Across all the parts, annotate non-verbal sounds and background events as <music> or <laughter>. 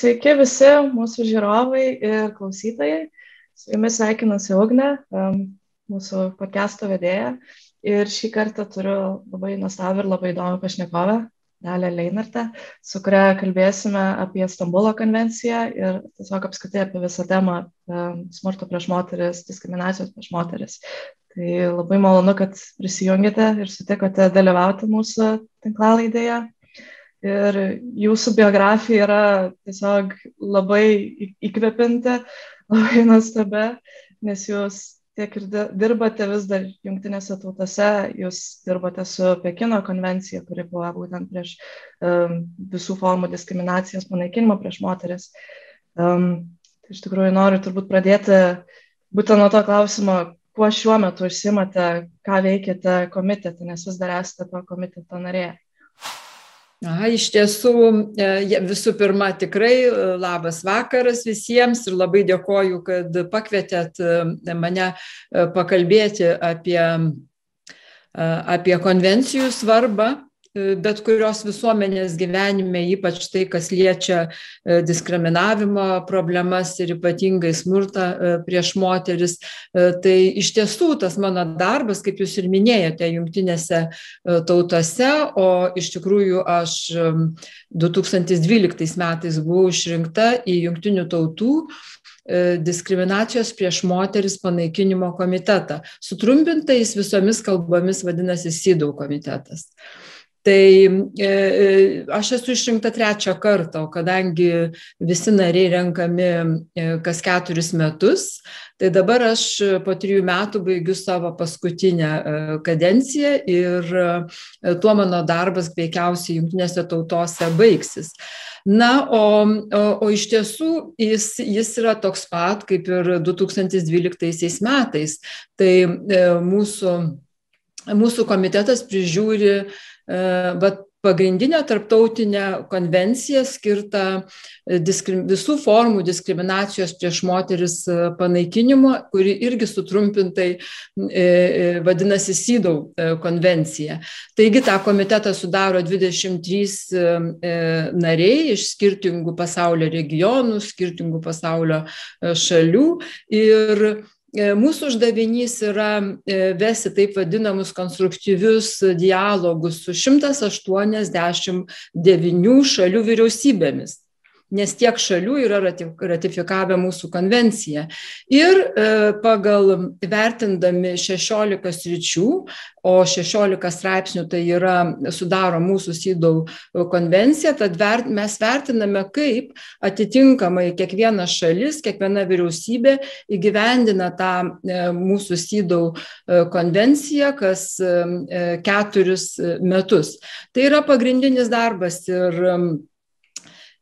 sveiki visi mūsų žiūrovai ir klausytojai. Su jumis sveikinasi Ugne, mūsų podcast'o vedėja. Ir šį kartą turiu labai nuostabų ir labai įdomų pašnekovę, Dalę Leinartę, su kuria kalbėsime apie Stambulo konvenciją ir tiesiog apskritai apie visą temą smurto prieš moteris, diskriminacijos prieš moteris. Tai labai malonu, kad prisijungėte ir sutikote dalyvauti mūsų tinklalaidėje. Ir jūsų biografija yra tiesiog labai įkvepinti, <laughs> labai nuostabi, nes jūs tiek ir dirbate vis dar jungtinėse tautose, jūs dirbate su Pekino konvencija, kuri buvo būtent prieš um, visų formų diskriminacijos panaikinimą prieš moteris. Um, tai iš tikrųjų noriu turbūt pradėti būtent nuo to klausimo, kuo šiuo metu užsimate, ką veikiate komitete, nes vis dar esate to komiteto narė. Aha, iš tiesų, e, visų pirma, tikrai e, labas vakaras visiems ir labai dėkoju, kad pakvietėt e, mane pakalbėti apie, apie konvencijų svarbą bet kurios visuomenės gyvenime, ypač tai, kas liečia e, diskriminavimo problemas ir ypatingai smurtą e, prieš moteris. Tai iš tiesų tas mano darbas, kaip jūs ir minėjote, jungtinėse tautose, o iš tikrųjų aš 2012 metais buvau išrinkta į jungtinių tautų diskriminacijos prieš moteris panaikinimo komitetą. Sutrumpintais visomis kalbomis vadinasi SIDAU komitetas. Tai e, e, aš esu išrinkta trečią kartą, o kadangi visi nariai renkami e, kas keturis metus, tai dabar aš po trijų metų baigiu savo paskutinę kadenciją ir tuo mano darbas veikiausiai jungtinėse tautose baigsis. Na, o, o, o iš tiesų jis, jis yra toks pat kaip ir 2012 metais. Tai e, mūsų, mūsų komitetas prižiūri bet pagrindinę tarptautinę konvenciją skirtą e, visų formų diskriminacijos prieš moteris e, panaikinimo, kuri irgi sutrumpintai e, vadinasi SIDAU konvencija. Taigi tą komitetą sudaro 23 nariai iš skirtingų pasaulio regionų, skirtingų pasaulio šalių ir E, mūsų uždavinys yra e, vesti taip vadinamus konstruktyvius dialogus su 189 šalių vyriausybėmis nes tiek šalių yra ratifikavę mūsų konvenciją. Ir e, pagal vertindami 16 sričių, o 16 straipsnių tai yra sudaro mūsų SIDAU konvenciją, tad vert, mes vertiname, kaip atitinkamai kiekviena šalis, kiekviena vyriausybė įgyvendina tą e, mūsų SIDAU e, konvenciją kas keturis metus. Tai yra pagrindinis darbas ir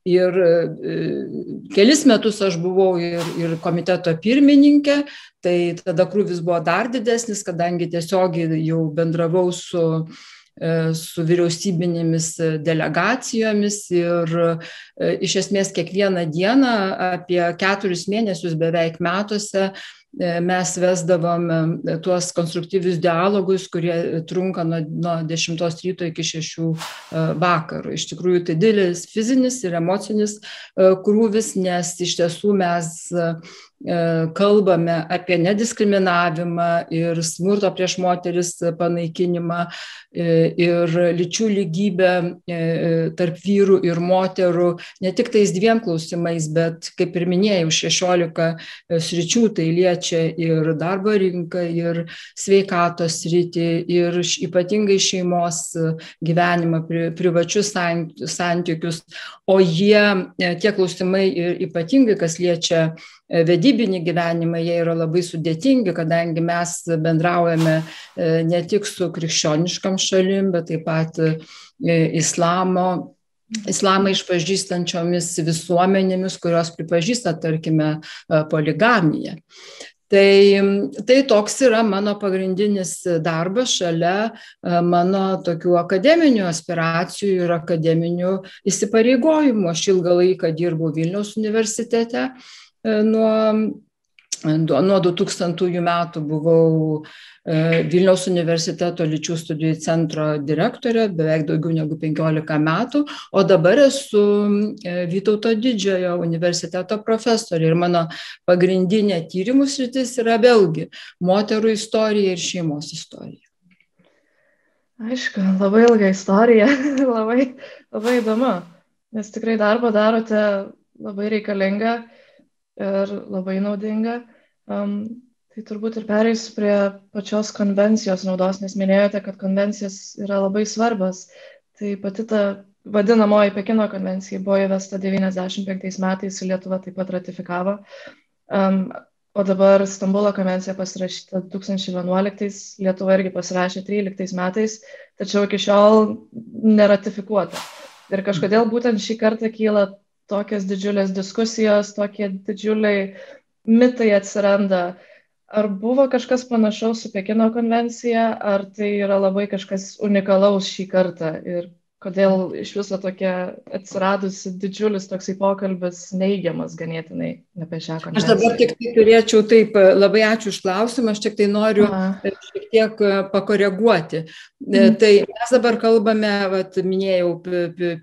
Ir e, kelis metus aš buvau ir, ir komiteto pirmininkė, tai tada krūvis buvo dar didesnis, kadangi tiesiog jau bendravau su, e, su vyriausybinėmis delegacijomis ir e, iš esmės kiekvieną dieną apie keturis mėnesius beveik metuose E, mes vesdavom e, tuos konstruktyvius dialogus, kurie trunka nuo, nuo 10 ryto iki 6 e, vakaro. Iš tikrųjų, tai didelis fizinis ir emocinis krūvis, nes iš tiesų mes E, kalbame apie nediskriminavimą ir smurto prieš moteris panaikinimą e, ir lyčių lygybę e, tarp vyrų ir moterų, ne tik tais dviem klausimais, bet, kaip ir minėjau, 16 sričių tai liečia ir darbo rinką, ir sveikatos rytį, ir ypatingai šeimos gyvenimą, privačius santykius, o jie, tie klausimai ir ypatingai, kas liečia E, vedybinį gyvenimą, jie yra labai sudėtingi, kadangi mes bendraujame e, ne tik su krikščioniškam šalim, bet taip pat e, islamo islamą išpažįstančiomis visuomenėmis, kurios pripažįsta, tarkime, poligamiją. Tai, tai toks yra mano pagrindinis darbas šalia mano tokių akademinių aspiracijų ir akademinių įsipareigojimų. Aš ilgą laiką dirbau Vilniaus universitete E, nuo nuo 2000 metų buvau e, Vilniaus universiteto lyčių studijų centro direktorė, beveik daugiau negu 15 metų, o dabar esu e, Vytauto didžiojo universiteto profesorė ir mano pagrindinė tyrimų sritis yra vėlgi moterų istorija ir šeimos istorija. Aišku, labai ilga istorija, <laughs> labai, labai įdomu, nes tikrai darbą darote labai reikalingą ir labai naudinga. Um, tai turbūt ir pereisiu prie pačios konvencijos naudos, nes minėjote, kad konvencijos yra labai svarbios. Tai pati ta vadinamoji Pekino konvencija buvo įvesta 95 metais, Lietuva taip pat ratifikavo. Um, o dabar Stambulo konvencija pasirašyta 2011, Lietuva irgi pasirašė 13 metais, tačiau iki šiol neratifikuota. Ir kažkodėl būtent šį kartą kyla tokios didžiulės diskusijos, tokie didžiuliai mitai atsiranda. Ar buvo kažkas panašaus su Pekino konvencija, ar tai yra labai kažkas unikalaus šį kartą ir kodėl iš viso tokia atsiradusi didžiulis toksai pokalbis neigiamas ganėtinai apie šią konvenciją. Aš dabar tik tai turėčiau taip, labai ačiū už klausimą, aš tik tai noriu Aha. šiek tiek e, pakoreguoti. Mm. Tai mes dabar kalbame, vat, minėjau,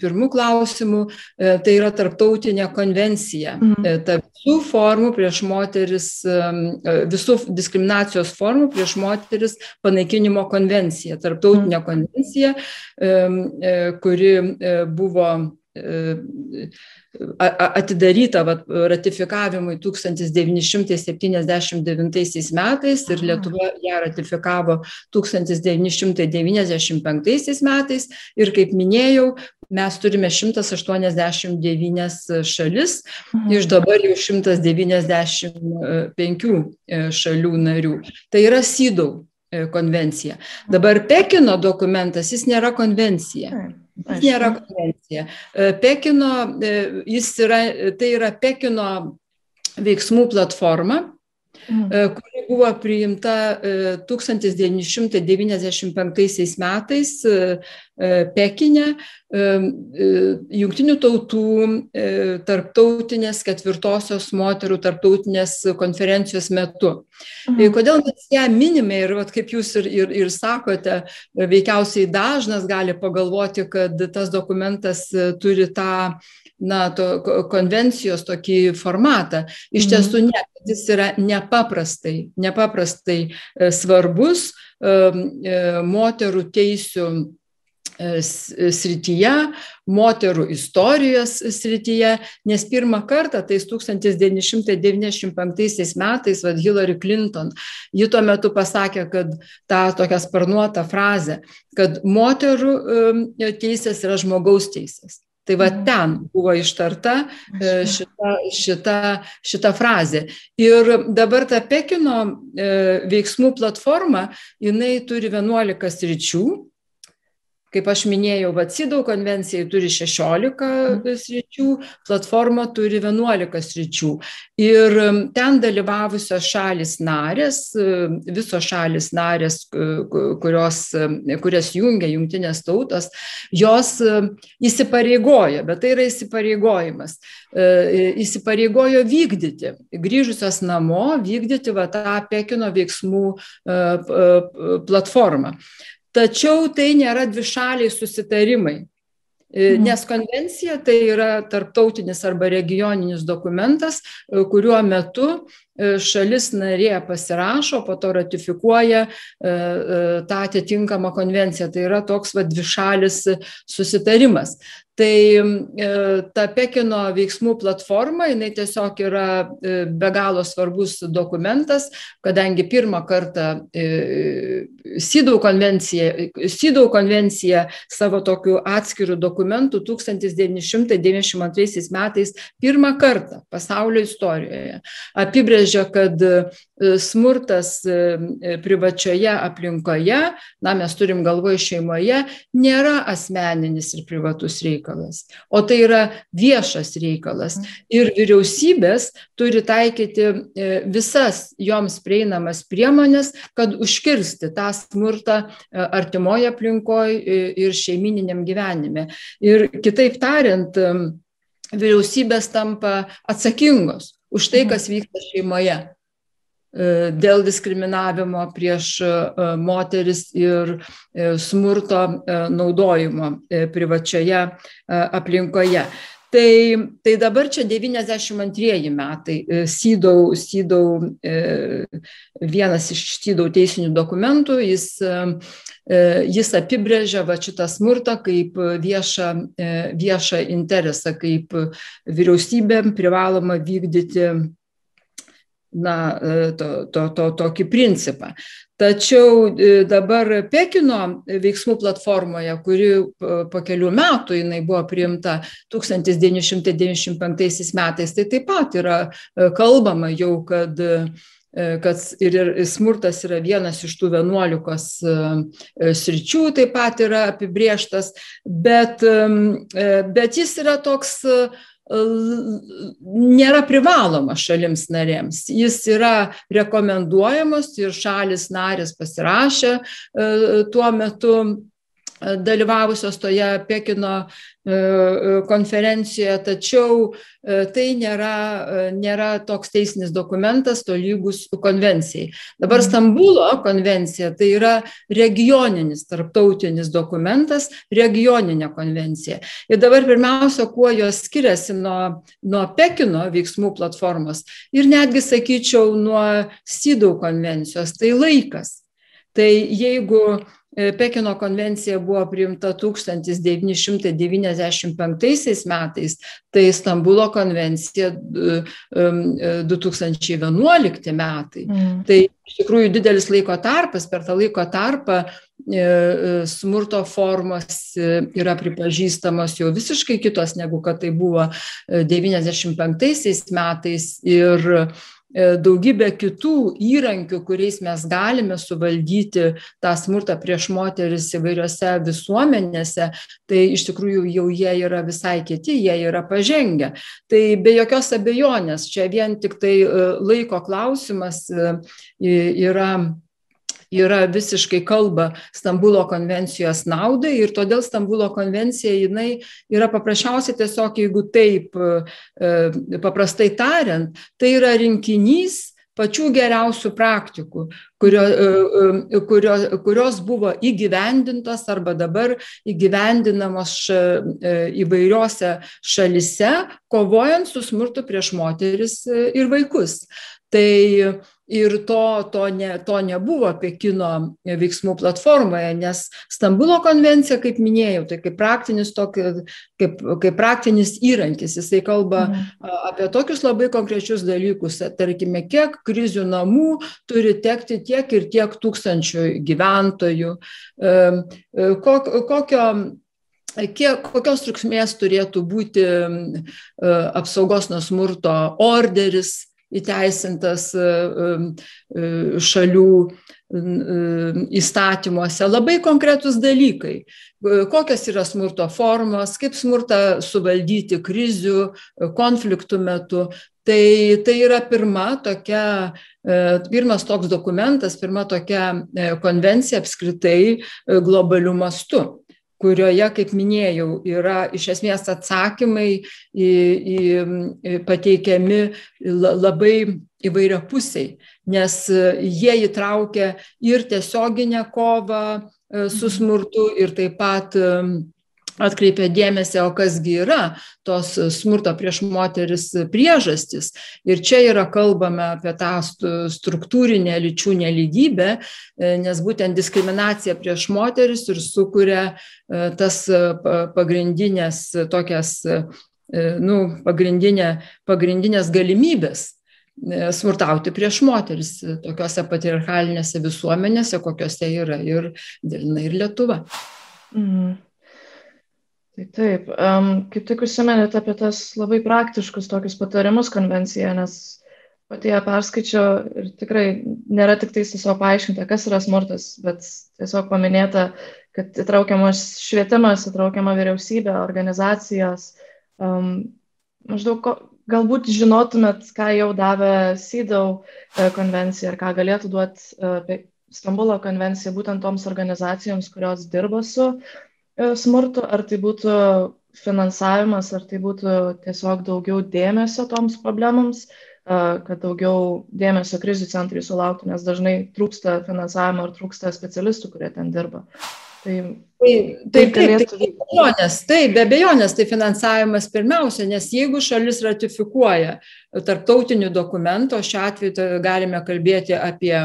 pirmų klausimų, e, tai yra tarptautinė konvencija. Mm. Ta visų formų prieš moteris, visų diskriminacijos formų prieš moteris panaikinimo konvencija, tarptautinė mm. konvencija kuri e, buvo e, atidaryta vat, ratifikavimui 1979 metais ir Lietuva ją ratifikavo 1995 metais ir kaip minėjau, mes turime 189 šalis mhm. iš dabar jau 195 e, šalių narių. Tai yra SIDAU E, konvencija. Dabar Pekino dokumentas, jis nėra konvencija. Jis nėra konvencija. E, Pekino, e, jis yra, tai yra Pekino veiksmų platforma. E, kuri buvo priimta 1995 e, metais e, Pekinė, Junktinių tautų tarptautinės ketvirtosios moterų tarptautinės konferencijos metu. Mhm. Kodėl mes ją minime ir vat, kaip jūs ir, ir, ir sakote, veikiausiai dažnas gali pagalvoti, kad tas dokumentas turi tą na, to konvencijos tokį formatą. Iš mhm. tiesų ne, jis yra nepaprastai, nepaprastai e, svarbus e, e, moterų teisių srityje, moterų istorijos srityje, nes pirmą kartą, tais 1995 metais, vad Hillary Clinton, ji tuo metu pasakė, kad tą tokią sparnuotą frazę, kad moterų teisės yra žmogaus teisės. Tai va mhm. ten buvo ištarta e, šita, šita, šita frazė. Ir dabar ta Pekino e, veiksmų platforma, jinai turi 11 sričių Kaip aš minėjau, Vatsidau konvencijai turi 16 mhm. sričių, platforma turi 11 sričių. Ir ten dalyvavusios šalis narės, visos šalis narės, kurios, kurias jungia jungtinės tautos, jos įsipareigojo, bet tai yra įsipareigojimas, įsipareigojo vykdyti, grįžusios namo, vykdyti va, tą Pekino veiksmų platformą. Tačiau tai nėra dvišaliai susitarimai. E, mhm. Nes konvencija tai yra tarptautinis arba regioninis dokumentas, e, kuriuo metu šalis narė pasirašo, po to ratifikuoja tą atitinkamą konvenciją. Tai yra toks va, dvišalis susitarimas. Tai e, ta Pekino veiksmų platforma, jinai tiesiog yra e, be galo svarbus dokumentas, kadangi pirmą kartą e, Sydau konvencija, Sydau konvencija savo tokiu atskiriu dokumentu 1992 metais pirmą kartą pasaulio istorijoje apibrėžia, kad smurtas privačioje aplinkoje, na mes turim galvoje šeimoje, nėra asmeninis ir privatus reikalas o tai yra viešas reikalas. Ir vyriausybės turi taikyti e, visas joms prieinamas priemonės, kad užkirsti tą smurtą e, artimoje aplinkoje ir šeimininiam gyvenime. Ir kitaip tariant, vyriausybės tampa atsakingos už tai, mhm. kas vyksta šeimoje. dėl diskriminavimo prieš moteris ir smurto naudojimo privačioje aplinkoje. Tai, tai dabar čia 92 metai. Sydau, Sydau vienas iš Sydau teisinių dokumentų, jis, jis apibrėžia va šitą smurtą kaip viešą, viešą interesą, kaip vyriausybė privaloma vykdyti na, to, to, to, tokį principą. Tačiau e, dabar Pekino veiksmų platformoje, kuri po kelių metų jinai buvo priimta 1995 metais, tai taip pat yra e, kalbama jau, kad e, kad ir smurtas yra vienas iš tų vienuolikos sričių, taip pat yra apibrieštas, bet, bet jis yra toks nėra privalomas šalims narėms. Jis yra rekomenduojamas ir šalis narės pasirašė e, tuo metu dalyvavusios toje Pekino e, e, konferencijoje, tačiau e, tai nėra, nėra toks teisinis dokumentas tolygus konvencijai. Dabar mhm. Stambulo konvencija tai yra regioninis tarptautinis dokumentas, regioninė konvencija. Ir dabar pirmiausia, kuo jos skiriasi nuo, nuo Pekino veiksmų platformos ir netgi sakyčiau nuo Sydau konvencijos, tai laikas. Tai jeigu Pekino konvencija buvo priimta 1995 metais, tai Stambulo konvencija 2011 metai. Mm. Tai iš tikrųjų didelis laiko tarpas, per tą laiko tarpą e, e, smurto formos yra pripažįstamos jau visiškai kitos negu kad tai buvo 95 metais ir E, daugybę kitų įrankių, kuriais mes galime suvaldyti tą smurtą prieš moteris įvairiose visuomenėse, tai iš tikrųjų jau jie yra visai kiti, jie yra pažengę. Tai be jokios abejonės, čia vien tik tai e, laiko klausimas e, yra yra visiškai kalba Stambulo konvencijos naudai ir todėl Stambulo konvencija jinai yra paprasčiausiai tiesiog, jeigu taip e, paprastai tariant, tai yra rinkinys pačių geriausių praktikų, kurio, e, e, kurio, kurios buvo įgyvendintos arba dabar įgyvendinamos ša, įvairiose šalise, kovojant su smurtu prieš moteris ir vaikus. Tai ir to, to, ne, to nebuvo Pekino veiksmų platformoje, nes Stambulo konvencija, kaip minėjau, tai kaip praktinis, tokį, kaip, kaip praktinis įrankis, jisai kalba mhm. apie tokius labai konkrečius dalykus, tarkime, kiek krizių namų turi tekti tiek ir tiek tūkstančių gyventojų, kokio kiek, kokios trukmės turėtų būti apsaugos nuo smurto orderis, įteisintas e, e, šalių įstatymuose. Labai konkretus dalykai. Kokios yra smurto formos, kaip smurtą suvaldyti krizių, konfliktų metu. Tai, tai yra pirma tokia, e, pirmas toks dokumentas, pirma tokia konvencija apskritai globalių mastų kurioje, kaip minėjau, yra iš esmės atsakymai į, į, pateikiami labai įvairiapusiai, nes jie įtraukia ir tiesioginę kovą e, su smurtu ir taip pat atkreipia dėmesį, o kasgi yra tos smurto prieš moteris priežastis. Ir čia yra kalbame apie tą struktūrinę lyčių neligybę, e, nes būtent diskriminacija prieš moteris ir sukuria e, tas e, pagrindinės tokias, nu, pagrindinė, pagrindinės galimybės smurtauti prieš moteris tokiuose patriarchalinėse visuomenėse, kokiuose yra ir Dilina ir Lietuva. Mm. Tai taip, um, kaip tik užsimenėte apie tas labai praktiškus tokius patarimus konvencijoje, nes pati ją perskaičiau ir tikrai nėra tik tai tiesiog paaiškinta, kas yra smurtas, bet tiesiog paminėta, kad įtraukiamas švietimas, įtraukiama vyriausybė, organizacijos. Um, maždaug ko, galbūt žinotumėt, ką jau davė SIDAU e, konvencija ir ką galėtų duoti uh, Stambulo konvencija būtent toms organizacijoms, kurios dirba su E, smurtu, ar tai būtų finansavimas, ar tai būtų tiesiog daugiau dėmesio toms problemams, kad daugiau dėmesio krizių centrai sulauktų, nes dažnai trūksta finansavimo ar trūksta specialistų, kurie ten dirba. Tai, tai, taip, taip, tai, be abejonės, taip, be abejonės, tai finansavimas pirmiausia, nes jeigu šalis ratifikuoja tarptautinių dokumentų, šiuo atveju galime kalbėti apie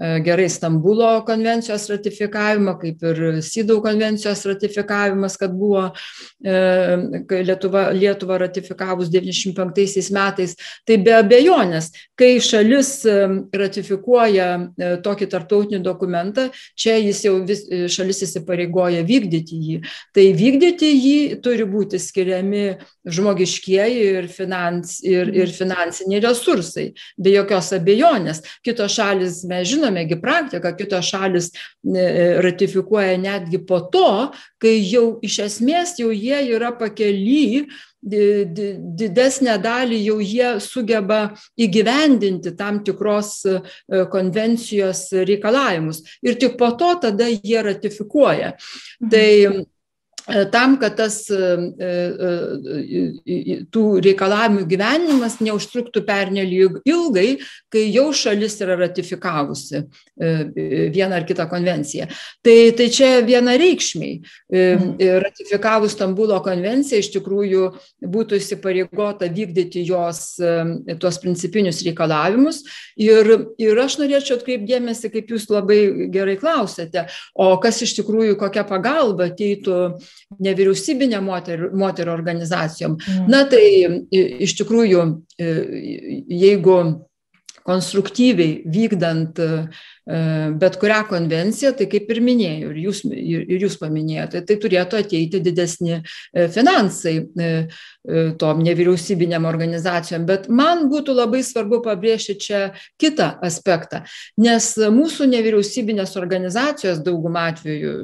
E, gerai Stambulo konvencijos ratifikavimą, kaip ir Sydau konvencijos ratifikavimas, kad buvo e, Lietuva, Lietuva ratifikavus 95 metais. Tai be abejonės, kai šalis e, ratifikuoja tokį tarptautinį dokumentą, čia jis jau vis, šalis įsipareigoja vykdyti jį. Tai vykdyti jį turi būti skiriami žmogiškieji ir, finans, ir, ir finansiniai resursai, be jokios abejonės. Kitos šalis, mes žinome, žinomegi praktika, kitos šalis e, ratifikuoja netgi po to, kai jau iš esmės jau jie yra pakely didesnę dalį jau jie sugeba įgyvendinti tam tikros e, konvencijos reikalavimus. Ir tik po to tada jie ratifikuoja. Mhm. Tai E, tam, kad tas e, e, tų reikalavimų gyvenimas neužtruktų pernelyg ilgai, kai jau šalis yra ratifikavusi vieną ar kitą konvenciją. Tai, tai čia vienareikšmiai. Mhm. Ratifikavus Stambulo konvenciją iš tikrųjų būtų įsipareigota vykdyti jos tuos principinius reikalavimus. Ir, ir aš norėčiau atkreipdėmėsi, kaip jūs labai gerai klausėte, o kas iš tikrųjų kokia pagalba ateitų nevyriausybinėm moterų, moterų organizacijom. Mm. Na tai iš tikrųjų, jeigu konstruktyviai vykdant bet kurią konvenciją, tai kaip ir minėjau, ir jūs, ir jūs paminėjote, tai turėtų ateiti didesni finansai tom nevyriausybinėm organizacijom. Bet man būtų labai svarbu pabrėžti čia kitą aspektą, nes mūsų nevyriausybinės organizacijos daugumą atveju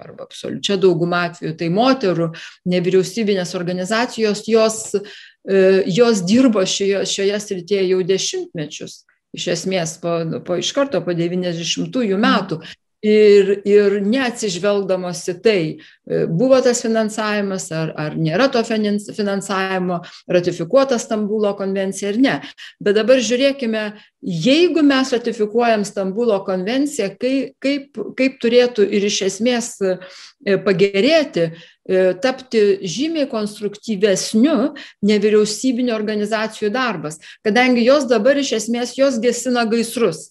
arba absoliučia dauguma atvejų, tai moterų nevyriausybinės organizacijos, jos, e, jos dirbo šioje, šioje srityje jau dešimtmečius. Iš esmės, po, po iš karto po 90-ųjų metų ir, ir neatsižvelgdamos į tai, e, buvo tas finansavimas ar, ar nėra to finansavimo, ratifikuota Stambulo konvencija ar ne. Bet dabar žiūrėkime, jeigu mes ratifikuojam Stambulo konvenciją, kaip, kaip, kaip turėtų ir iš esmės e, pagerėti, e, tapti žymiai konstruktyvesniu nevyriausybinio organizacijų darbas, kadangi jos dabar iš esmės jos gesina gaisrus.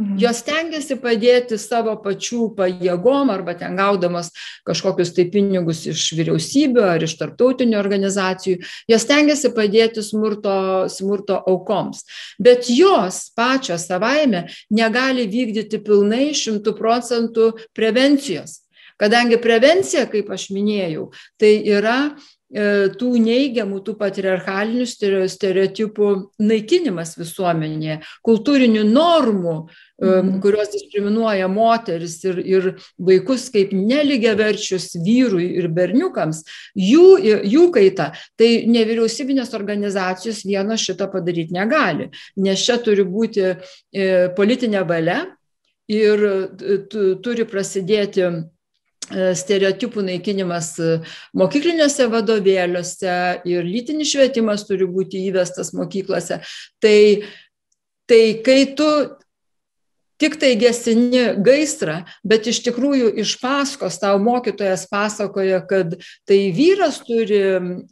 Mhm. Jos tengiasi padėti savo pačių pajėgom arba ten gaudamas kažkokius tai pinigus iš vyriausybių ar iš tarptautinių organizacijų, jos tengiasi padėti smurto, smurto aukoms. Bet jos pačios savaime negali vykdyti pilnai šimtų procentų prevencijos. Kadangi prevencija, kaip aš minėjau, tai yra tų neigiamų, tų patriarchalinių stereotipų naikinimas visuomenėje, kultūrinių normų, e, mhm. kurios diskriminuoja moteris ir, ir vaikus kaip neligiaverčius vyrui ir berniukams, jų, jų kaita. Tai nevyriausybinės organizacijos vieno šito padaryti negali, nes čia turi būti e, politinė valia ir turi prasidėti E, stereotipų naikinimas e, mokykliniuose vadovėliuose ir lytinis švietimas turi būti įvestas mokyklose. Tai, tai kai tu tik tai gesini gaisrą, bet iš tikrųjų iš paskos tau mokytojas pasakoja, kad tai vyras turi,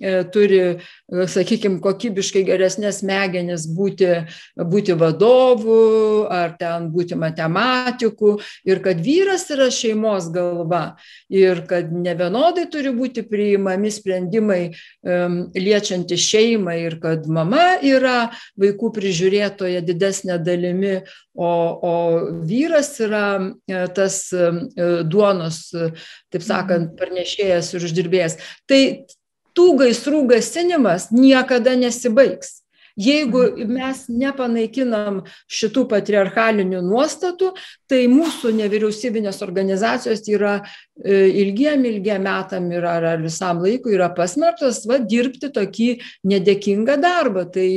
e, turi sakykime, kokybiškai geresnės smegenis būti, būti vadovu ar ten būti matematiku ir kad vyras yra šeimos galva ir kad nevienodai turi būti priimami sprendimai um, liečianti šeimą ir kad mama yra vaikų prižiūrėtoja didesnė dalimi, o, o vyras yra e, tas e, duonos, taip sakant, mhm. parnešėjas ir uždirbėjas. Tai tų gaisrų gasinimas niekada nesibaigs. Jeigu mhm. mes nepanaikinam šitų patriarchalinių nuostatų, tai mūsų nevyriausybinės organizacijos yra e, ilgiem, ilgiem metam ir ar, visam laikui yra pasmertos va, dirbti tokį nedėkingą darbą. Tai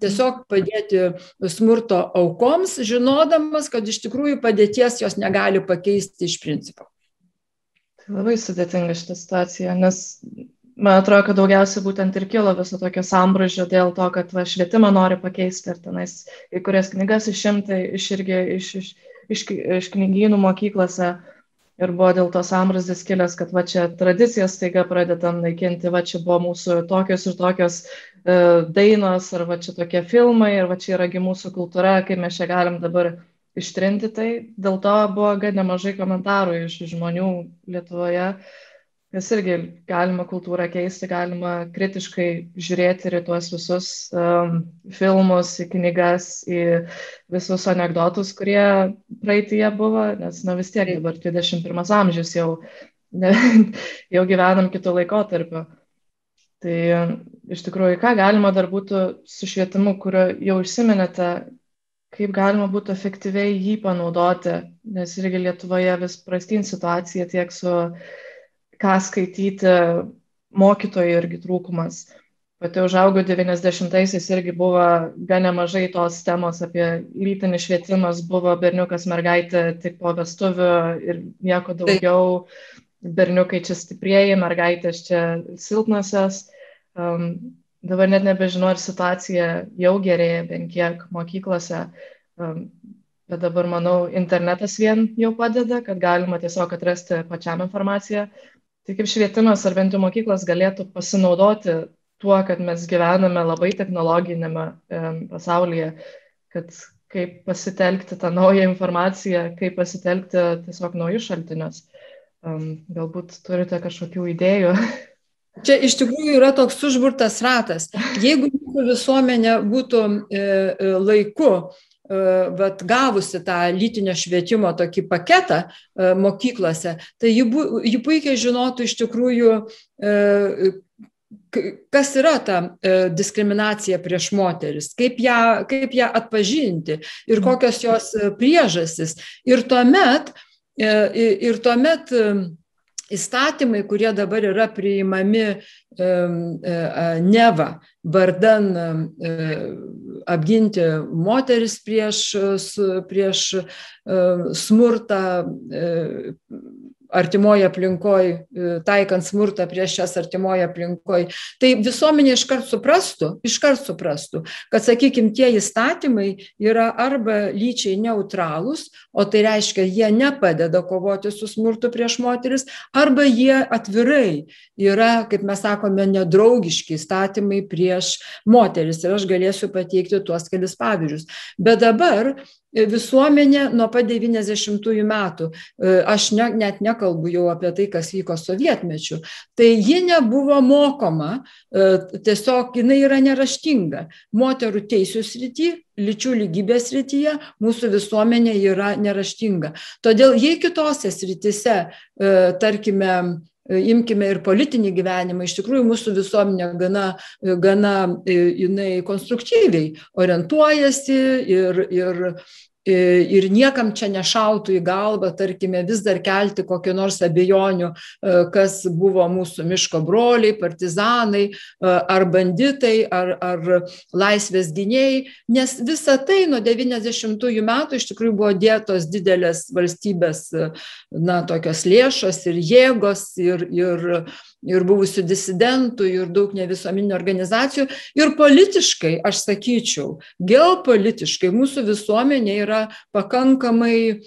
tiesiog padėti smurto aukoms, žinodamas, kad iš tikrųjų padėties jos negali pakeisti iš principo. Labai sudėtinga šitą situaciją, nes man atrodo, kad daugiausiai būtent ir kilo viso tokio sambražio dėl to, kad va, švietimą nori pakeisti ir tenais kai kurias knygas išimti iš, irgi, iš, iš, iš, iš knygynų mokyklose. Ir buvo dėl to sambrasdis kilęs, kad va čia tradicijas taiga pradedam naikinti, va čia buvo mūsų tokios ir tokios uh, dainos, ar va čia tokie filmai, ir va čia yragi mūsų kultūra, kaip mes čia galim dabar ištrinti tai. Dėl to buvo gan nemažai komentarų iš žmonių Lietuvoje. Uh, Nes irgi galima kultūrą keisti, galima kritiškai žiūrėti ir į tuos visus um, filmus, į knygas, į visus anegdotus, kurie praeitie buvo, nes na, vis tiek dabar 21 amžius jau, ne, <laughs> jau gyvenam kitų laikotarpių. Tai iš tikrųjų, ką galima dar būtų su švietimu, kurio jau užsiminėte, kaip galima būtų efektyviai jį panaudoti, nes irgi Lietuvoje vis prastin situacija tiek su uh, ką skaityti mokytojų irgi trūkumas. Pati užaugau 90-aisiais irgi buvo gan nemažai tos temos apie lytinį švietimas, buvo berniukas mergaitė tik po vestuvių ir nieko daugiau. Berniukai čia stiprieji, mergaitės čia silpnasios. Um, dabar net nebežinau, ar situacija jau gerėja bent kiek mokyklose. Um, bet dabar, manau, internetas vien jau padeda, kad galima tiesiog atrasti pačiam informaciją. Tai kaip švietimas ar bent jau mokyklos galėtų pasinaudoti tuo, kad mes gyvename labai technologinėme pasaulyje, kad kaip pasitelkti tą naują informaciją, kaip pasitelkti tiesiog naujus šaltinius. Galbūt turite kažkokių idėjų. <laughs> Čia iš tikrųjų yra toks užburtas ratas. Jeigu visuomenė būtų e, e, laiku vat, gavusi tą lytinio švietimo tokį paketą e, mokyklose, tai ji, bu, ji puikiai žinotų iš tikrųjų, e, kas yra ta e, diskriminacija prieš moteris, kaip ją, kaip ją atpažinti ir kokios jos priežasis. Ir tuomet, ir tuomet įstatymai, kurie dabar yra priimami neva vardan apginti moteris prieš, prieš smurtą artimoje aplinkoje, taikant smurtą prieš šias artimoje aplinkoje, tai visuomenė iškart suprastų, iškart suprastų, kad, sakykime, tie įstatymai yra arba lyčiai neutralūs, o tai reiškia, jie nepadeda kovoti su smurtu prieš moteris, arba jie atvirai yra, kaip mes sakome, nedraugiški įstatymai prieš moteris. Ir aš galėsiu pateikti tuos kelis pavyzdžius. Bet dabar visuomenė nuo pat 90-ųjų metų, e, aš ne, net nekalbu jau apie tai, kas vyko sovietmečiu, tai ji nebuvo mokoma, e, tiesiog jinai yra neraštinga. Moterų teisų srity, lyčių lygybės srityje mūsų visuomenė yra neraštinga. Todėl jei kitose srityse, e, tarkime, imkime ir politinį gyvenimą, iš tikrųjų mūsų visuomenė gana, gana jinai konstruktyviai orientuojasi ir, ir ir niekam čia nešautų į galvą, tarkime, vis dar kelti kokį nors abejonių, e, kas buvo mūsų miško broliai, partizanai, e, ar banditai, ar, ar laisvės gynėjai, nes visa tai nuo 90-ųjų metų iš tikrųjų buvo dėtos didelės valstybės, e, na, tokios lėšos ir jėgos ir, ir ir buvusių disidentų, ir daug nevisuomeninių organizacijų. Ir politiškai, aš sakyčiau, geopolitiškai mūsų visuomenė yra pakankamai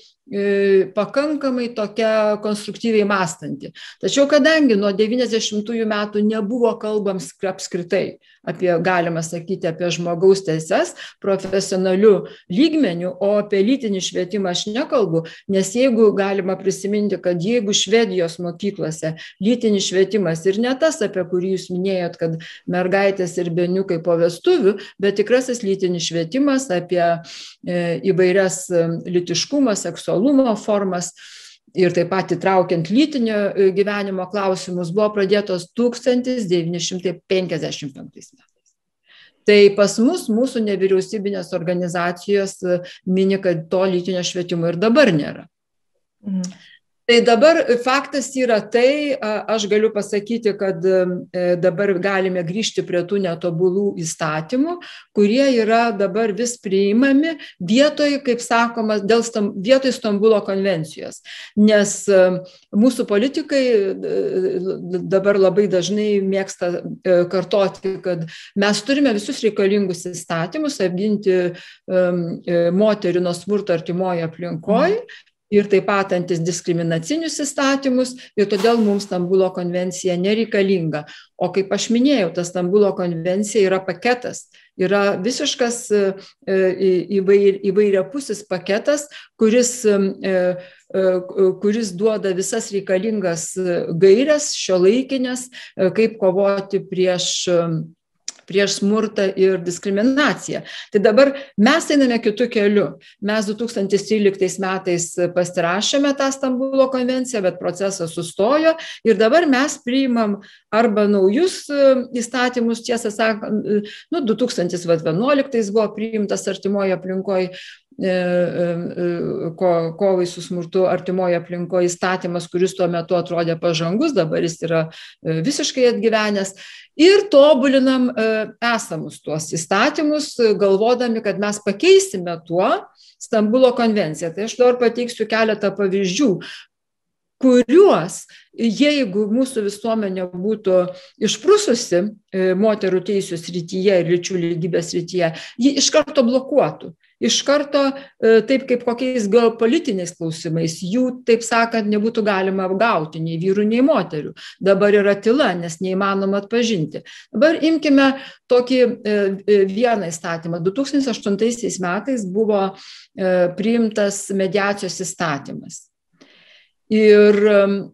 pakankamai tokia konstruktyviai mąstanti. Tačiau kadangi nuo 90-ųjų metų nebuvo kalbams apskritai apie, galima sakyti, apie žmogaus teises profesionalių lygmenių, o apie lytinį švietimą aš nekalbu, nes jeigu galima prisiminti, kad jeigu Švedijos mokyklose lytinis švietimas ir ne tas, apie kurį jūs minėjot, kad mergaitės ir beniukai po vestuvių, bet tikrasis lytinis švietimas apie e, įvairias e, litiškumą, seksualumą, seksualumo formas ir taip pat įtraukiant lytinio e, gyvenimo klausimus buvo pradėtos 1955 metais. Tai pas mus, mūsų nevyriausybinės organizacijos e, mini, kad to lytinio švietimo ir dabar nėra. Tai dabar faktas yra tai, aš galiu pasakyti, kad e, dabar galime grįžti prie tų netobulų įstatymų, kurie yra dabar vis priimami vietoj, kaip sakoma, dėl vietoj Stambulo konvencijos. Nes e, mūsų politikai e, dabar labai dažnai mėgsta kartoti, kad mes turime visus reikalingus įstatymus apginti moterį nuo smurto artimoje aplinkoje. Ir taip pat antidiskriminacinius įstatymus ir todėl mums Stambulo konvencija nereikalinga. O kaip aš minėjau, ta Stambulo konvencija yra paketas, yra visiškas e, įvair, įvairiapusis paketas, kuris, e, e, kuris duoda visas reikalingas gairias šio laikinės, kaip kovoti prieš prieš smurtą ir diskriminaciją. Tai dabar mes einame kitų kelių. Mes 2013 metais pasirašėme tą Stambulo konvenciją, bet procesas sustojo ir dabar mes priimam arba naujus e, įstatymus, tiesą sakant, nu, 2011 buvo priimtas artimoje aplinkoje ko, kovai su smurtu artimoje aplinkoje įstatymas, kuris tuo metu atrodė pažangus, dabar jis yra e, visiškai atgyvenęs. Ir tobulinam esamus tuos įstatymus, galvodami, kad mes pakeisime tuo Stambulo konvenciją. Tai aš dabar pateiksiu keletą pavyzdžių, kuriuos, jeigu mūsų visuomenė būtų išprususi moterų teisų srityje ir lyčių lygybės srityje, ji iš karto blokuotų iš karto e, taip kaip kokiais geopolitiniais klausimais jų taip sakant nebūtų galima apgauti nei vyrų nei moterių dabar yra tyla nes neįmanoma atpažinti. Dabar imkime tokį e, e, vieną įstatymą. Du tūkstantis aštuntaisiais metais buvo priimtas mediacijos įstatymas Ir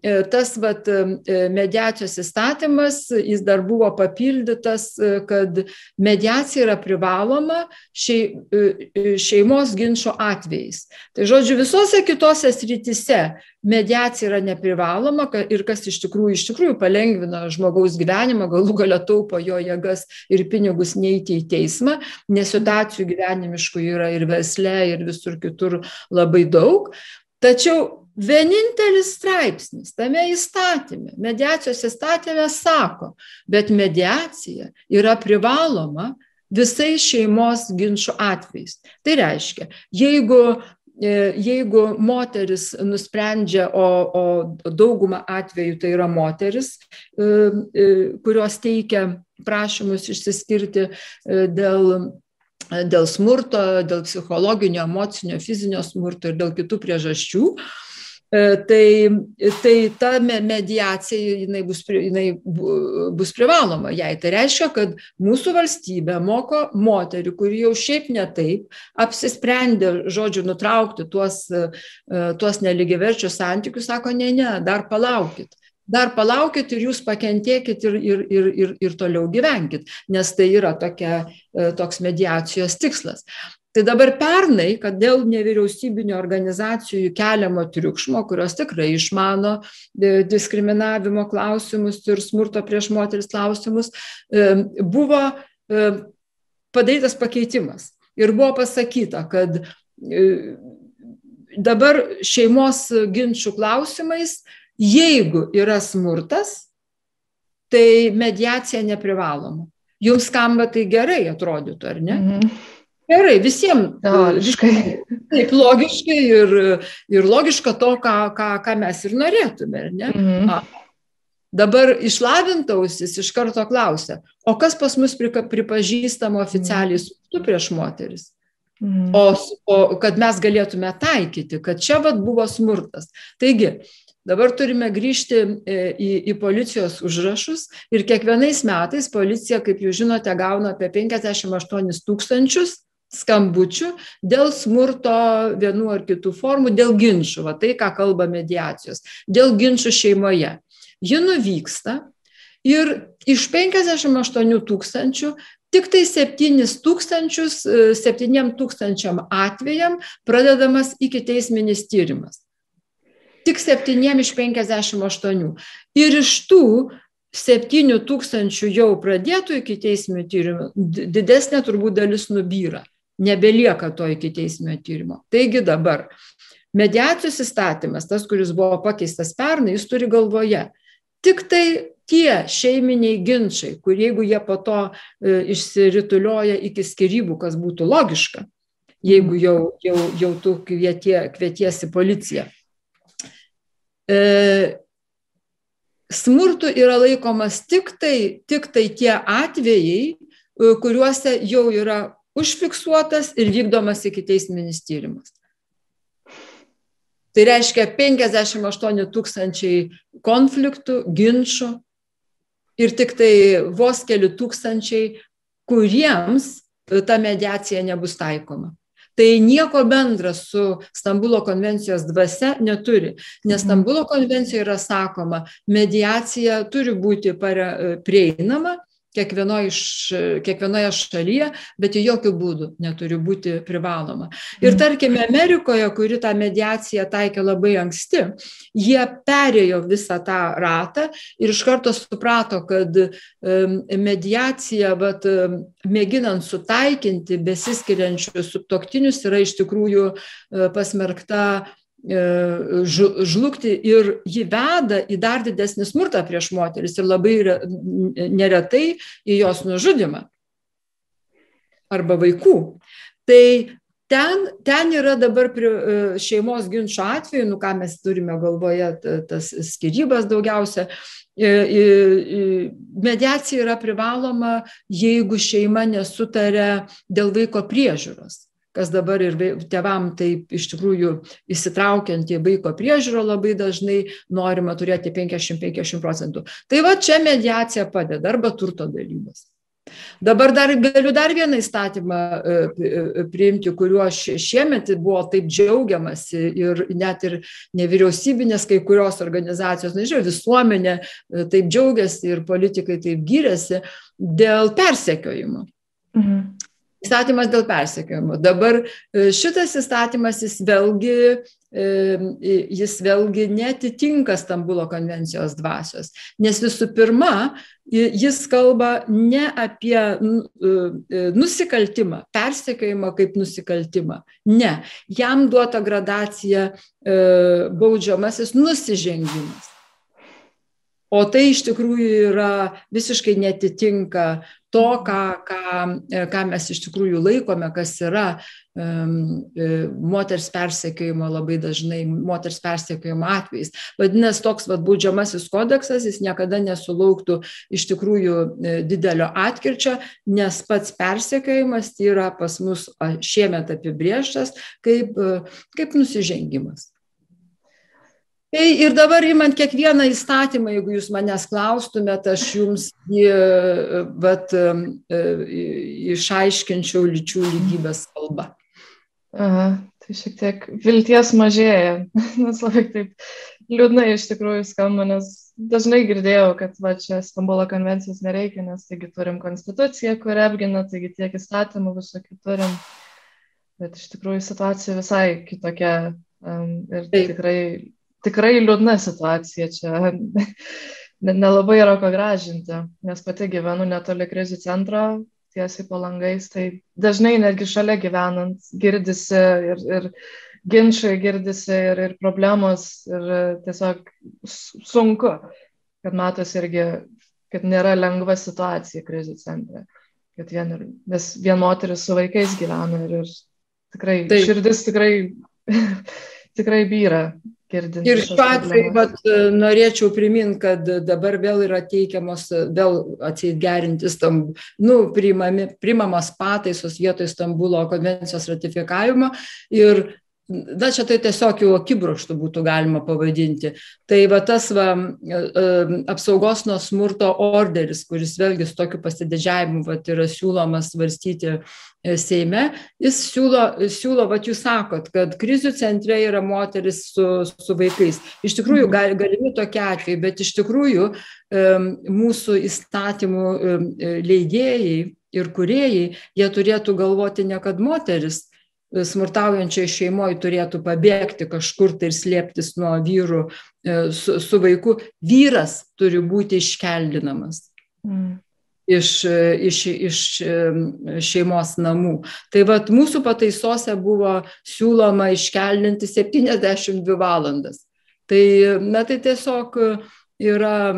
e, tas vat, e, mediacijos įstatymas, jis dar buvo papildytas, e, kad mediacija yra privaloma šeimos ginčio atvejais. Tai žodžiu, visose kitose srityse mediacija yra neprivaloma ir kas iš tikrųjų, iš tikrųjų palengvina žmogaus gyvenimą, galų galia taupo jo jėgas ir pinigus neiti į teismą, nes situacijų gyvenimiškų yra ir versle, ir visur kitur labai daug. Tačiau Vienintelis straipsnis tame įstatyme, mediacijos įstatyme sako, bet mediacija yra privaloma visais šeimos ginčių atvejais. Tai reiškia, jeigu, e, jeigu moteris nusprendžia, o, o dauguma atvejų tai yra moteris, e, e, kurios teikia prašymus išsiskirti dėl dėl smurto, dėl psichologinio, emocinio, fizinio smurto ir dėl kitų priežasčių, tai, tai ta mediacija jinai bus, jinai bus privaloma jai. Tai reiškia, kad mūsų valstybė moko moterį, kuri jau šiaip netaip apsisprendė, žodžiu, nutraukti tuos, e, tuos neligiaverčius santykius, sako, ne, ne, dar palaukit. Dar palaukit ir jūs pakentėkit ir, ir, ir, ir, ir toliau gyvenkit, nes tai yra tokia, e, toks mediacijos tikslas. Tai dabar pernai, kad dėl nevyriausybinio organizacijų keliamo triukšmo, kurios tikrai išmano e, diskriminavimo klausimus ir smurto prieš moteris klausimus, e, buvo e, padarytas pakeitimas. Ir buvo pasakyta, kad dabar šeimos ginčių klausimais, jeigu yra smurtas, tai mediacija neprivaloma. Jums skamba tai gerai atrodytų, ar ne? Mhm. Gerai, visiems. Logiškai. Taip, logiškai ir, ir logiška to, ką, ką, ką mes ir norėtume. Mhm. A, dabar išlavintausis iš karto klausia, o kas pas mus pripažįstama oficialiai smurtu prieš moteris? Mhm. O, o kad mes galėtume taikyti, kad čia vad buvo smurtas. Taigi, Dabar turime grįžti e, į, į policijos užrašus ir kiekvienais metais policija, kaip jūs žinote, gauna apie 58 tūkstančius skambučių dėl smurto vienų ar kitų formų, dėl ginčių, va tai, ką kalba mediacijos, dėl ginčių šeimoje. Ji nuvyksta ir iš 58 tūkstančių tik tai 7 tūkstančius, 7 tūkstančiam atvejam pradedamas iki teisminis tyrimas. Tik 7 iš 58. Ir iš tų 7 tūkstančių jau pradėtų iki teismio tyrimų, didesnė turbūt dalis nubyra nebelieka to iki teisminio tyrimo. Taigi dabar Mediacijos įstatymas, tas, kuris buvo pakeistas pernai, jis turi galvoje tik tai tie šeiminiai ginčiai, kur jeigu jie po to e, išsiritulioja iki skirybų, kas būtų logiška, jeigu jau, jau, jau tu kvietie, kvietiesi policiją. E, smurtų yra laikomas tik tai, tik tai tie atvejai, e, kuriuose jau yra užfiksuotas ir vykdomas iki teisminis tyrimas. Tai reiškia 58 tūkstančiai konfliktų, ginčių ir tik tai vos keli tūkstančiai, kuriems ta mediacija nebus taikoma. Tai nieko bendra su Stambulo konvencijos dvasia neturi, nes mhm. Stambulo konvencijoje yra sakoma, mediacija turi būti prieinama kiekvienoje, kiekvienoje šalyje, bet į jokių būdų neturi būti privaloma. Ir mhm. tarkime, Amerikoje, kuri tą mediaciją taikė labai anksti, jie perėjo visą tą ratą ir iš karto suprato, kad mediacija, vat, mėginant sutaikinti besiskiriančius subtoktinius, yra iš tikrųjų e, pasmerkta žlugti ir jį veda į dar didesnį smurtą prieš moteris ir labai neretai į jos nužudimą arba vaikų. Tai ten, ten yra dabar prie, šeimos ginčio atveju, nu ką mes turime galvoje, tas skirybas daugiausia, mediacija yra privaloma, jeigu šeima nesutarė dėl vaiko priežiūros kas dabar ir tėvam taip iš tikrųjų įsitraukiant į vaiko priežiūrą labai dažnai norima turėti 50-50 procentų. Tai va čia mediacija padeda arba turto dalybos. Dabar dar galiu dar vieną įstatymą e, e, priimti, kuriuo šiemet buvo taip džiaugiamasi ir net ir nevyriausybinės kai kurios organizacijos, nežinau, visuomenė e, taip džiaugiasi ir politikai taip gyrėsi dėl persekiojimo. Mhm. Įstatymas dėl persekiojimo. Dabar e, šitas įstatymas jis vėlgi, e, jis vėlgi netitinka Stambulo konvencijos dvasios, nes visų pirma, jis kalba ne apie e, nusikaltimą, persekiojimą kaip nusikaltimą. Ne, jam duota gradacija baudžiamasis nusižengimas. O tai iš tikrųjų yra visiškai netitinka to, ką, ką, ką mes iš tikrųjų laikome, kas yra um, moters persekiojimo labai dažnai, moters persekiojimo atvejais. Vadinasi, toks vad būdžiamasis kodeksas, jis niekada nesulauktų iš tikrųjų e, didelio atkirčio, nes pats persekiojimas yra pas mus šiemet apibrieštas kaip, e, kaip nusižengimas. Tai ir dabar įmant kiekvieną įstatymą, jeigu jūs manęs klaustumėte, aš jums jį vat, e, išaiškinčiau lyčių lygybės kalbą. Aha, tai šiek tiek vilties mažėja, <laughs> nes labai taip liūdnai iš tikrųjų skamba, nes dažnai girdėjau, kad va čia Stambulo konvencijos nereikia, nes taigi turim konstituciją, kurią apgina, taigi tiek įstatymų visokių turim, bet iš tikrųjų situacija visai kitokia um, ir taip. tikrai tikrai liūdna situacija čia. <laughs> Nelabai yra ko gražinti, nes pati gyvenu netoli krizių centro, tiesiai po langais, tai dažnai netgi šalia gyvenant girdisi ir, ir ginčiai girdisi ir, ir problemos ir tiesiog sunku, kad matosi irgi, kad nėra lengva situacija krizių centre, kad vien, ir, nes vien moteris su vaikais gyvena ir, ir tikrai Taip. širdis tikrai, <laughs> tikrai vyra girdint. Ir šiuo atveju vat, norėčiau priminti, kad dabar vėl yra teikiamos, vėl atseit gerintis tam, nu, priimami, priimamas pataisos vietoj Stambulo konvencijos ratifikavimo ir na čia tai tiesiog jau akibrokštų būtų galima pavadinti. Tai va tas va, e, e, apsaugos nuo smurto orderis, kuris vėlgi su tokiu pasididžiavimu va, yra siūlomas svarstyti e, Seime, jis siūlo, siūlo va jūs sakot, kad krizių centre yra moteris su, su vaikais. Iš tikrųjų, gal, galimi tokie atvejai, bet iš tikrųjų mūsų įstatymų leidėjai ir kuriejai, jie turėtų galvoti ne kad moteris smurtaujančiai šeimoje turėtų pabėgti kažkur tai ir slėptis nuo vyrų e, su, su vaiku, vyras turi būti iškeldinamas. Mm. iš, iš, iš šeimos namų. Tai vad mūsų pataisose buvo siūloma iškeldinti 72 valandas. Tai, na, tai tiesiog yra,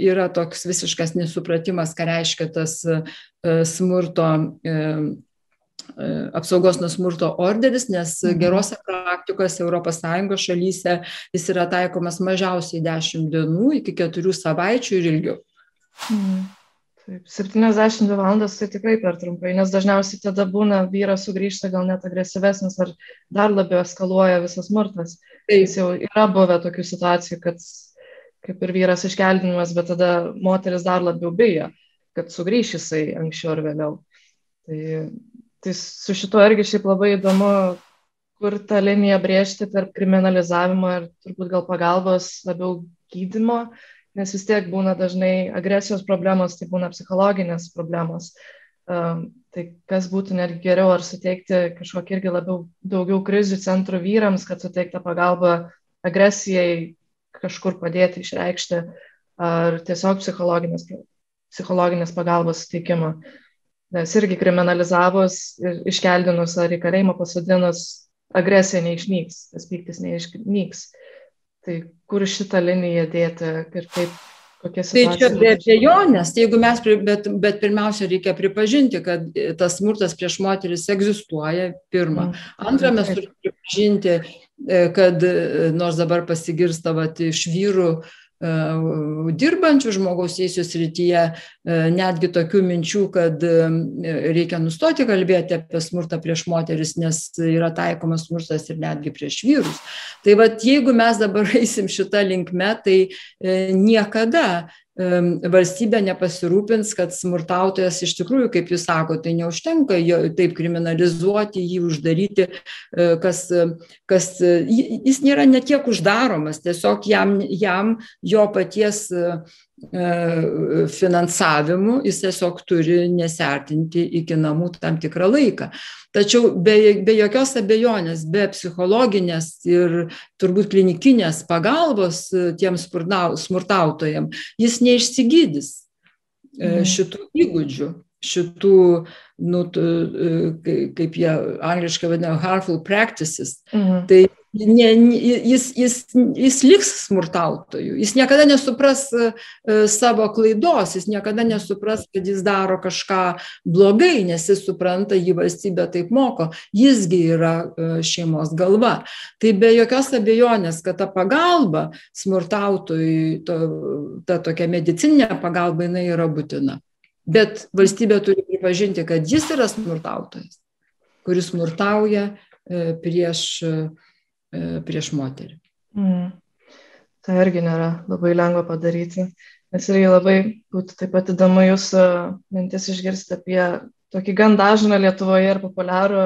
yra toks visiškas nesupratimas, ką reiškia tas smurto apsaugos nuo smurto orderis, nes mhm. gerose praktikose ES šalyse jis yra taikomas mažiausiai 10 dienų iki 4 savaičių ir ilgiau. Mhm. Taip, 72 valandas tai tikrai per trumpai, nes dažniausiai tada būna vyras sugrįžta gal net agresyvesnis ar dar labiau eskaluoja visas smurtas. Tai jis jau yra buvę tokių situacijų, kad kaip ir vyras iškeldinimas, bet tada moteris dar labiau bijo, kad sugrįš jisai anksčiau ar vėliau. Tai tai su šituo irgi šiaip labai įdomu, kur tą liniją brėžti tarp kriminalizavimo ir turbūt gal pagalbos labiau gydimo, nes vis tiek būna dažnai agresijos problemos, tai būna psichologinės problemos. Um, tai kas būtų netgi geriau, ar suteikti kažkokį irgi labiau daugiau krizių centrų vyrams, kad suteikta pagalba agresijai kažkur padėti išreikšti, ar tiesiog psichologinės, psichologinės pagalbos suteikimą. Uh, nes irgi kriminalizavus ir iškeldinus ar į kalėjimą pasodinus agresija neišnyks, tas pyktis neišnyks. Tai kur šitą liniją dėti ir kaip Tai čia be abejonės, jeigu mes, bet, bet pirmiausia, reikia pripažinti, kad tas smurtas prieš moteris egzistuoja, pirmą. Mm. Antra, mes turime pripažinti, e, kad e, nors dabar pasigirsta vat, iš vyrų E, dirbančių žmogaus teisų srityje e, netgi tokių minčių, kad e, reikia nustoti kalbėti apie smurtą prieš moteris, nes yra taikomas smurtas ir netgi prieš vyrus. Tai vad, jeigu mes dabar <laughs> eisim šitą linkmę, tai niekada valstybė nepasirūpins, kad smurtautojas iš tikrųjų, kaip jūs sakote, tai neužtenka jo taip kriminalizuoti, jį uždaryti, e, kas, kas jis nėra netiek uždaromas, tiesiog jam, jam jo paties E, finansavimu jis tiesiog turi nesertinti iki namų tam tikrą laiką. Tačiau be, be jokios abejonės, be psichologinės ir turbūt klinikinės pagalbos e, tiems smurtautojams, jis neišsigydys e, mhm. šitų įgūdžių, šitų, nu, kaip jie angliškai vadina, harmful practices. Mhm. Tai ne, jis, jis, jis liks smurtautoju, jis niekada nesupras e, savo klaidos, jis niekada nesupras, kad jis daro kažką blogai, nes jis supranta, jį valstybė taip moko, jisgi yra e, šeimos galva. Tai be jokios abejonės, kad ta pagalba smurtautojui, to, ta tokia medicininė pagalba, jinai yra būtina. Bet valstybė turi pripažinti, kad jis yra smurtautojas, kuris smurtauja e, prieš E, prieš moterį. Mm. Tai irgi nėra labai lengva padaryti, nes irgi labai būtų taip pat įdomu jūsų mintis išgirsti apie tokį gan dažną Lietuvoje ir populiarų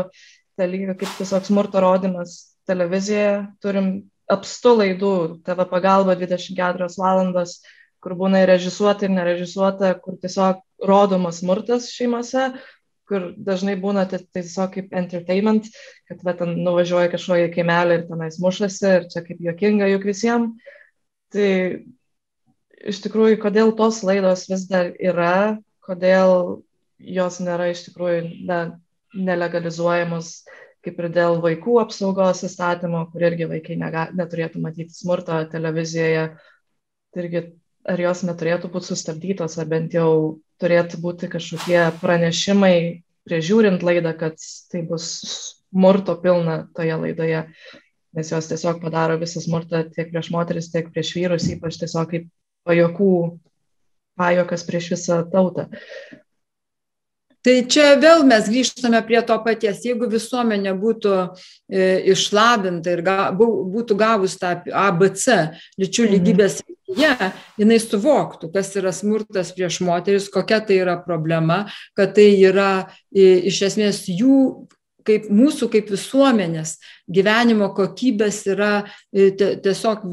dalyką, kaip tiesiog smurto rodimas televizijoje. Turim apstu laidų, TV pagalba 24 valandas, kur būna ir režisuota, ir nerežisuota, kur tiesiog rodomas smurtas šeimose, kur dažnai būna tai tiesiog kaip entertainment, kad va, ten nuvažiuoja kažkoje kaimelį ir tenais mušasi ir čia kaip juokinga juk visiems. Tai iš tikrųjų, kodėl tos laidos vis dar yra, kodėl jos nėra iš tikrųjų ne, nelegalizuojamos, kaip ir dėl vaikų apsaugos įstatymo, kur irgi vaikai nega, neturėtų matyti smurto televizijoje. Tai irgi ar jos neturėtų būti sustabdytos, ar bent jau turėtų būti kažkokie pranešimai priežiūrint laidą, kad tai bus smurto pilna toje laidoje, nes jos tiesiog padaro visą smurtą tiek prieš moteris, tiek prieš vyrus, ypač tiesiog kaip pajokų, pajokas prieš visą tautą. Tai čia vėl mes grįžtame prie to paties. Jeigu visuomenė būtų e, išlabinta ir ga, būtų gavus tą ABC lyčių mhm. lygybės srityje, jinai suvoktų, kas yra smurtas prieš moteris, kokia tai yra problema, kad tai yra iš esmės jų kaip mūsų kaip visuomenės gyvenimo kokybės yra tiesiog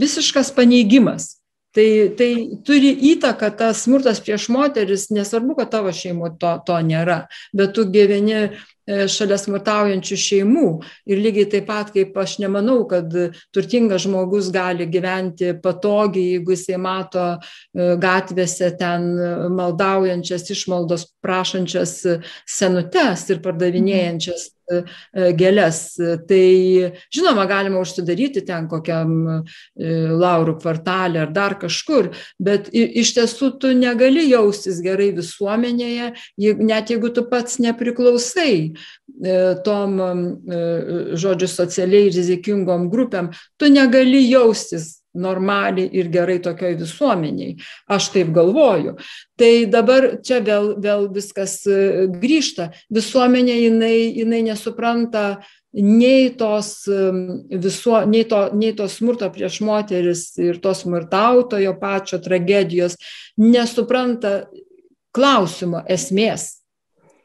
visiškas paneigimas. Tai, tai turi įtaką tas smurtas prieš moteris, nesvarbu, kad tavo šeimo to, to nėra, bet tu gyveni šalia smurtaujančių šeimų. Ir lygiai taip pat, kaip aš nemanau, kad turtingas žmogus gali gyventi patogiai, jeigu jisai mato gatvėse ten maldaujančias išmaldos prašančias senutes ir pardavinėjančias E, gėlės. Tai žinoma, galima užsidaryti ten kokiam e, laurų kvartalė ar dar kažkur, bet iš tiesų tu negali jaustis gerai visuomenėje, net jeigu tu pats nepriklausai e, tom, žodžiu, socialiai rizikingom grupėm, tu negali jaustis normaliai ir gerai tokioj visuomeniai. Aš taip galvoju. Tai dabar čia vėl, vėl viskas e, grįžta. Visuomenė jinai, jinai nesupranta nei tos, visuo, nei, to, nei to smurto prieš moteris ir to smurtautojo pačio tragedijos, nesupranta klausimo esmės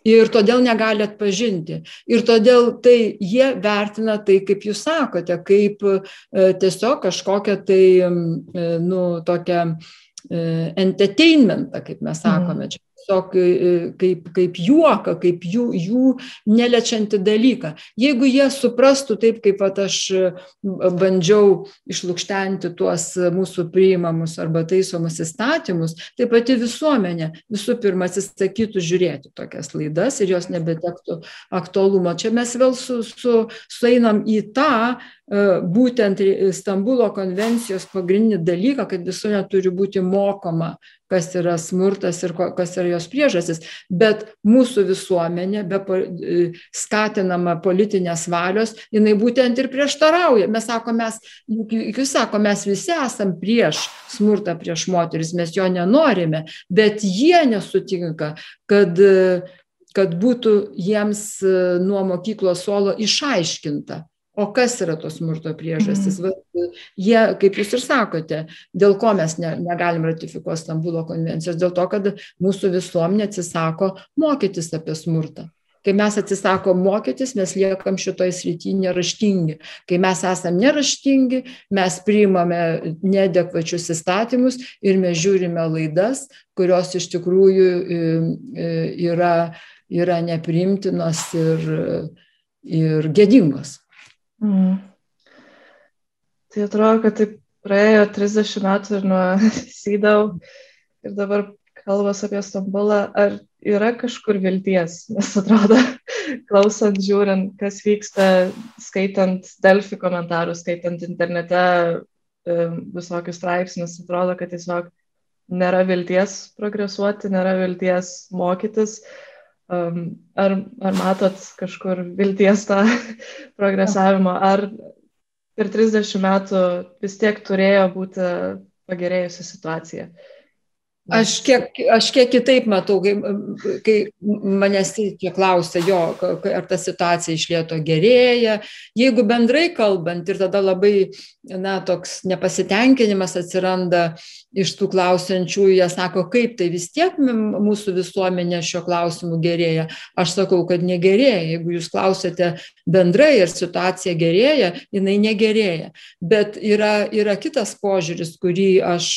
ir todėl negali atpažinti. Ir todėl tai jie vertina tai, kaip jūs sakote, kaip e, tiesiog kažkokią tai, e, nu, tokią e, entertainmentą, kaip mes sakome. Čia tiesiog e, kaip, kaip juoką, kaip jų, jų neliečianti dalyką. Jeigu jie suprastų taip, kaip at, aš e, bandžiau išlūkštenti tuos mūsų priimamus arba taisomus įstatymus, tai pati visuomenė visų pirma atsisakytų žiūrėti tokias laidas ir jos nebetektų aktualumo. Čia mes vėl su, su, sueinam į tą e, būtent Stambulo konvencijos pagrindinį dalyką, kad visuomenė turi būti mokoma kas yra smurtas ir kas yra jos priežastis. Bet mūsų visuomenė, be e, skatinama politinės valios, jinai būtent ir prieštarauja. Mes sakome, mes, jūs sako, mes visi esam prieš smurtą prieš moteris, mes jo nenorime, bet jie nesutinka, kad kad būtų jiems e, nuo mokyklos suolo išaiškinta, O kas yra tos smurto priežastys? Va, jie, kaip jūs ir sakote, dėl ko mes ne, negalim ratifikuoti Stambulo konvencijos? Dėl to, kad mūsų visuomenė atsisako mokytis apie smurtą. Kai mes atsisakom mokytis, mes liekam šitoj srity neraštingi. Kai mes esam neraštingi, mes priimame nedekvačius įstatymus ir mes žiūrime laidas, kurios iš tikrųjų e, e, yra, yra neprimtinos ir, ir gėdingos. Mm. Tai atrodo, kad taip praėjo 30 metų ir nuo <laughs> Sydau ir dabar kalbas apie Stambulą. Ar yra kažkur vilties? Nes atrodo, <laughs> klausant, žiūrint, kas vyksta, skaitant Delfi komentarus, skaitant internete visokius straipsnius, atrodo, kad tiesiog nėra vilties progresuoti, nėra vilties mokytis. Uh, Um, ar, ar matot kažkur vilties tą <laughs> progresavimą, ar per 30 metų vis tiek turėjo būti pagerėjusi situacija? Aš kiek, aš kiek kitaip matau, kai, kai manęs tie klausia, jo, ar ta situacija išlieto gerėja. Jeigu bendrai kalbant ir tada labai, na, toks nepasitenkinimas atsiranda iš tų klausiančių, jie sako, kaip tai vis tiek mūsų visuomenė šio klausimu gerėja. Aš sakau, kad negerėja. Jeigu jūs klausėte bendrai ir situacija gerėja, jinai negerėja. Bet yra, yra kitas požiūris, kurį aš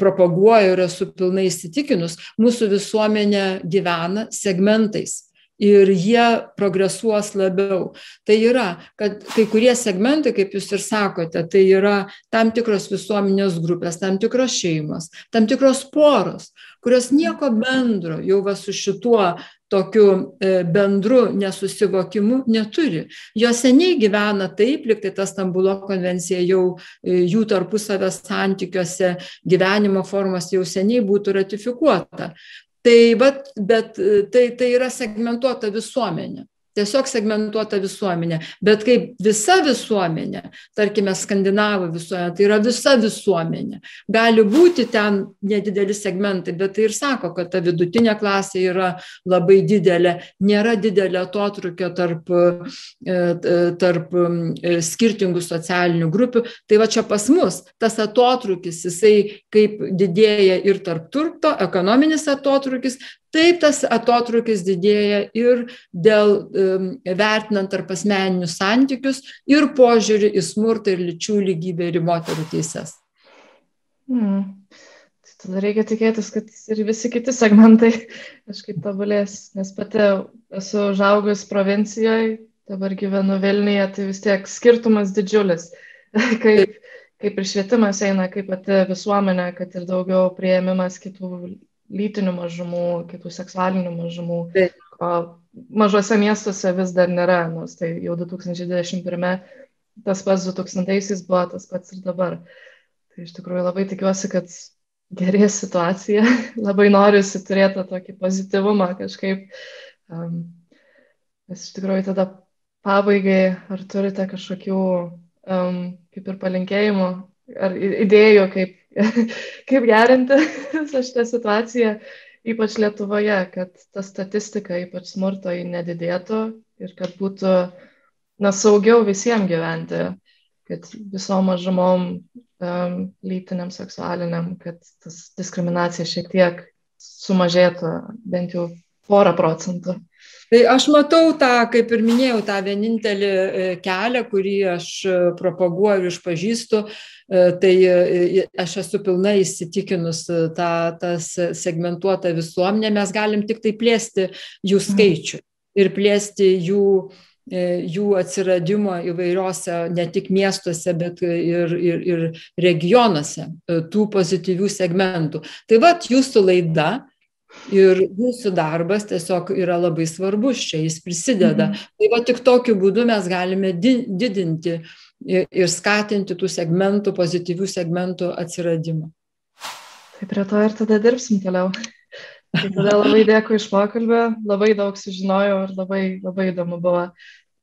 propaguoju ir esu pilnai įsitikinus, mūsų visuomenė gyvena segmentais ir jie progresuos labiau. Tai yra, kad kai kurie segmentai, kaip jūs ir sakote, tai yra tam tikros visuomenės grupės, tam tikros šeimos, tam tikros poros, kurios nieko bendro jau va su šituo tokiu e, bendru nesusivokimu neturi. Jos seniai gyvena taip, liktai ta Stambulo konvencija jau e, jų tarpusavės santykiuose gyvenimo formos jau seniai būtų ratifikuota. Tai, bet, bet tai, tai yra segmentuota visuomenė tiesiog segmentuota visuomenė. Bet kaip visa visuomenė, tarkime, skandinavų visuomenė, tai yra visa visuomenė. Gali būti ten nedideli segmentai, bet tai ir sako, kad ta vidutinė klasė yra labai didelė, nėra didelė atotrukio tarp, e, tarp e, skirtingų socialinių grupių. Tai va čia pas mus tas atotrukis, jisai kaip didėja ir tarp turto, ekonominis atotrukis, Taip tas atotrukis didėja ir dėl um, vertinant tarp asmeninius santykius ir požiūrį į smurtą ir lyčių lygybę ir į moterų teises. Hmm. Tai tada reikia tikėtis, kad ir visi kiti segmentai <laughs> kažkaip tobulės, nes pati esu užaugus provincijoje, dabar gyvenu Vilniuje, tai vis tiek skirtumas didžiulis, <laughs> kaip, kaip ir švietimas eina, kaip pati visuomenė, kad ir daugiau prieimimas kitų lytinių mažumų, kitų seksualinių mažumų, ko mažose miestuose vis dar nėra, nors tai jau 2021 tas pats 2000-aisiais buvo, tas pats ir dabar. Tai iš tikrųjų labai tikiuosi, kad gerės situacija, <laughs> labai noriu turėti tokį pozityvumą kažkaip. Um, nes iš tikrųjų tada pabaigai, ar turite kažkokių um, kaip ir palinkėjimų, ar idėjų, kaip, <laughs> kaip gerinti <laughs> visą šitą situaciją, ypač Lietuvoje, kad ta statistika, ypač smurto, nedidėtų ir kad būtų na, saugiau visiems gyventi, kad visom mažumom um, lytiniam, seksualiniam, kad tas diskriminacija šiek tiek sumažėtų bent jau porą procentų. Tai aš matau tą, kaip ir minėjau, tą vienintelį e, kelią, kurį aš e, propaguoju ir išpažįstu, e, tai aš esu pilnai įsitikinus tą, tas segmentuotą visuomenę, mes galim tik tai plėsti jų mhm. skaičių ir plėsti jų jų atsiradimo įvairiose, ne tik miestuose, bet ir, ir, ir regionuose, tų pozityvių segmentų. Tai vad jūsų laida Ir jūsų darbas tiesiog yra labai svarbus čia, jis prisideda. Mhm. Tai va tik tokiu būdu mes galime didinti ir skatinti tų segmentų, pozityvių segmentų atsiradimą. Tai prie to ir tada dirbsim toliau. Tai tada labai dėkui iš pokalbio, labai daug sužinojau ir labai, labai įdomu buvo.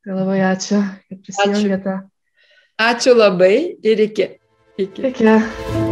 Tai labai ačiū, kad prisijungėte. Ačiū, ačiū labai ir iki. Iki. iki.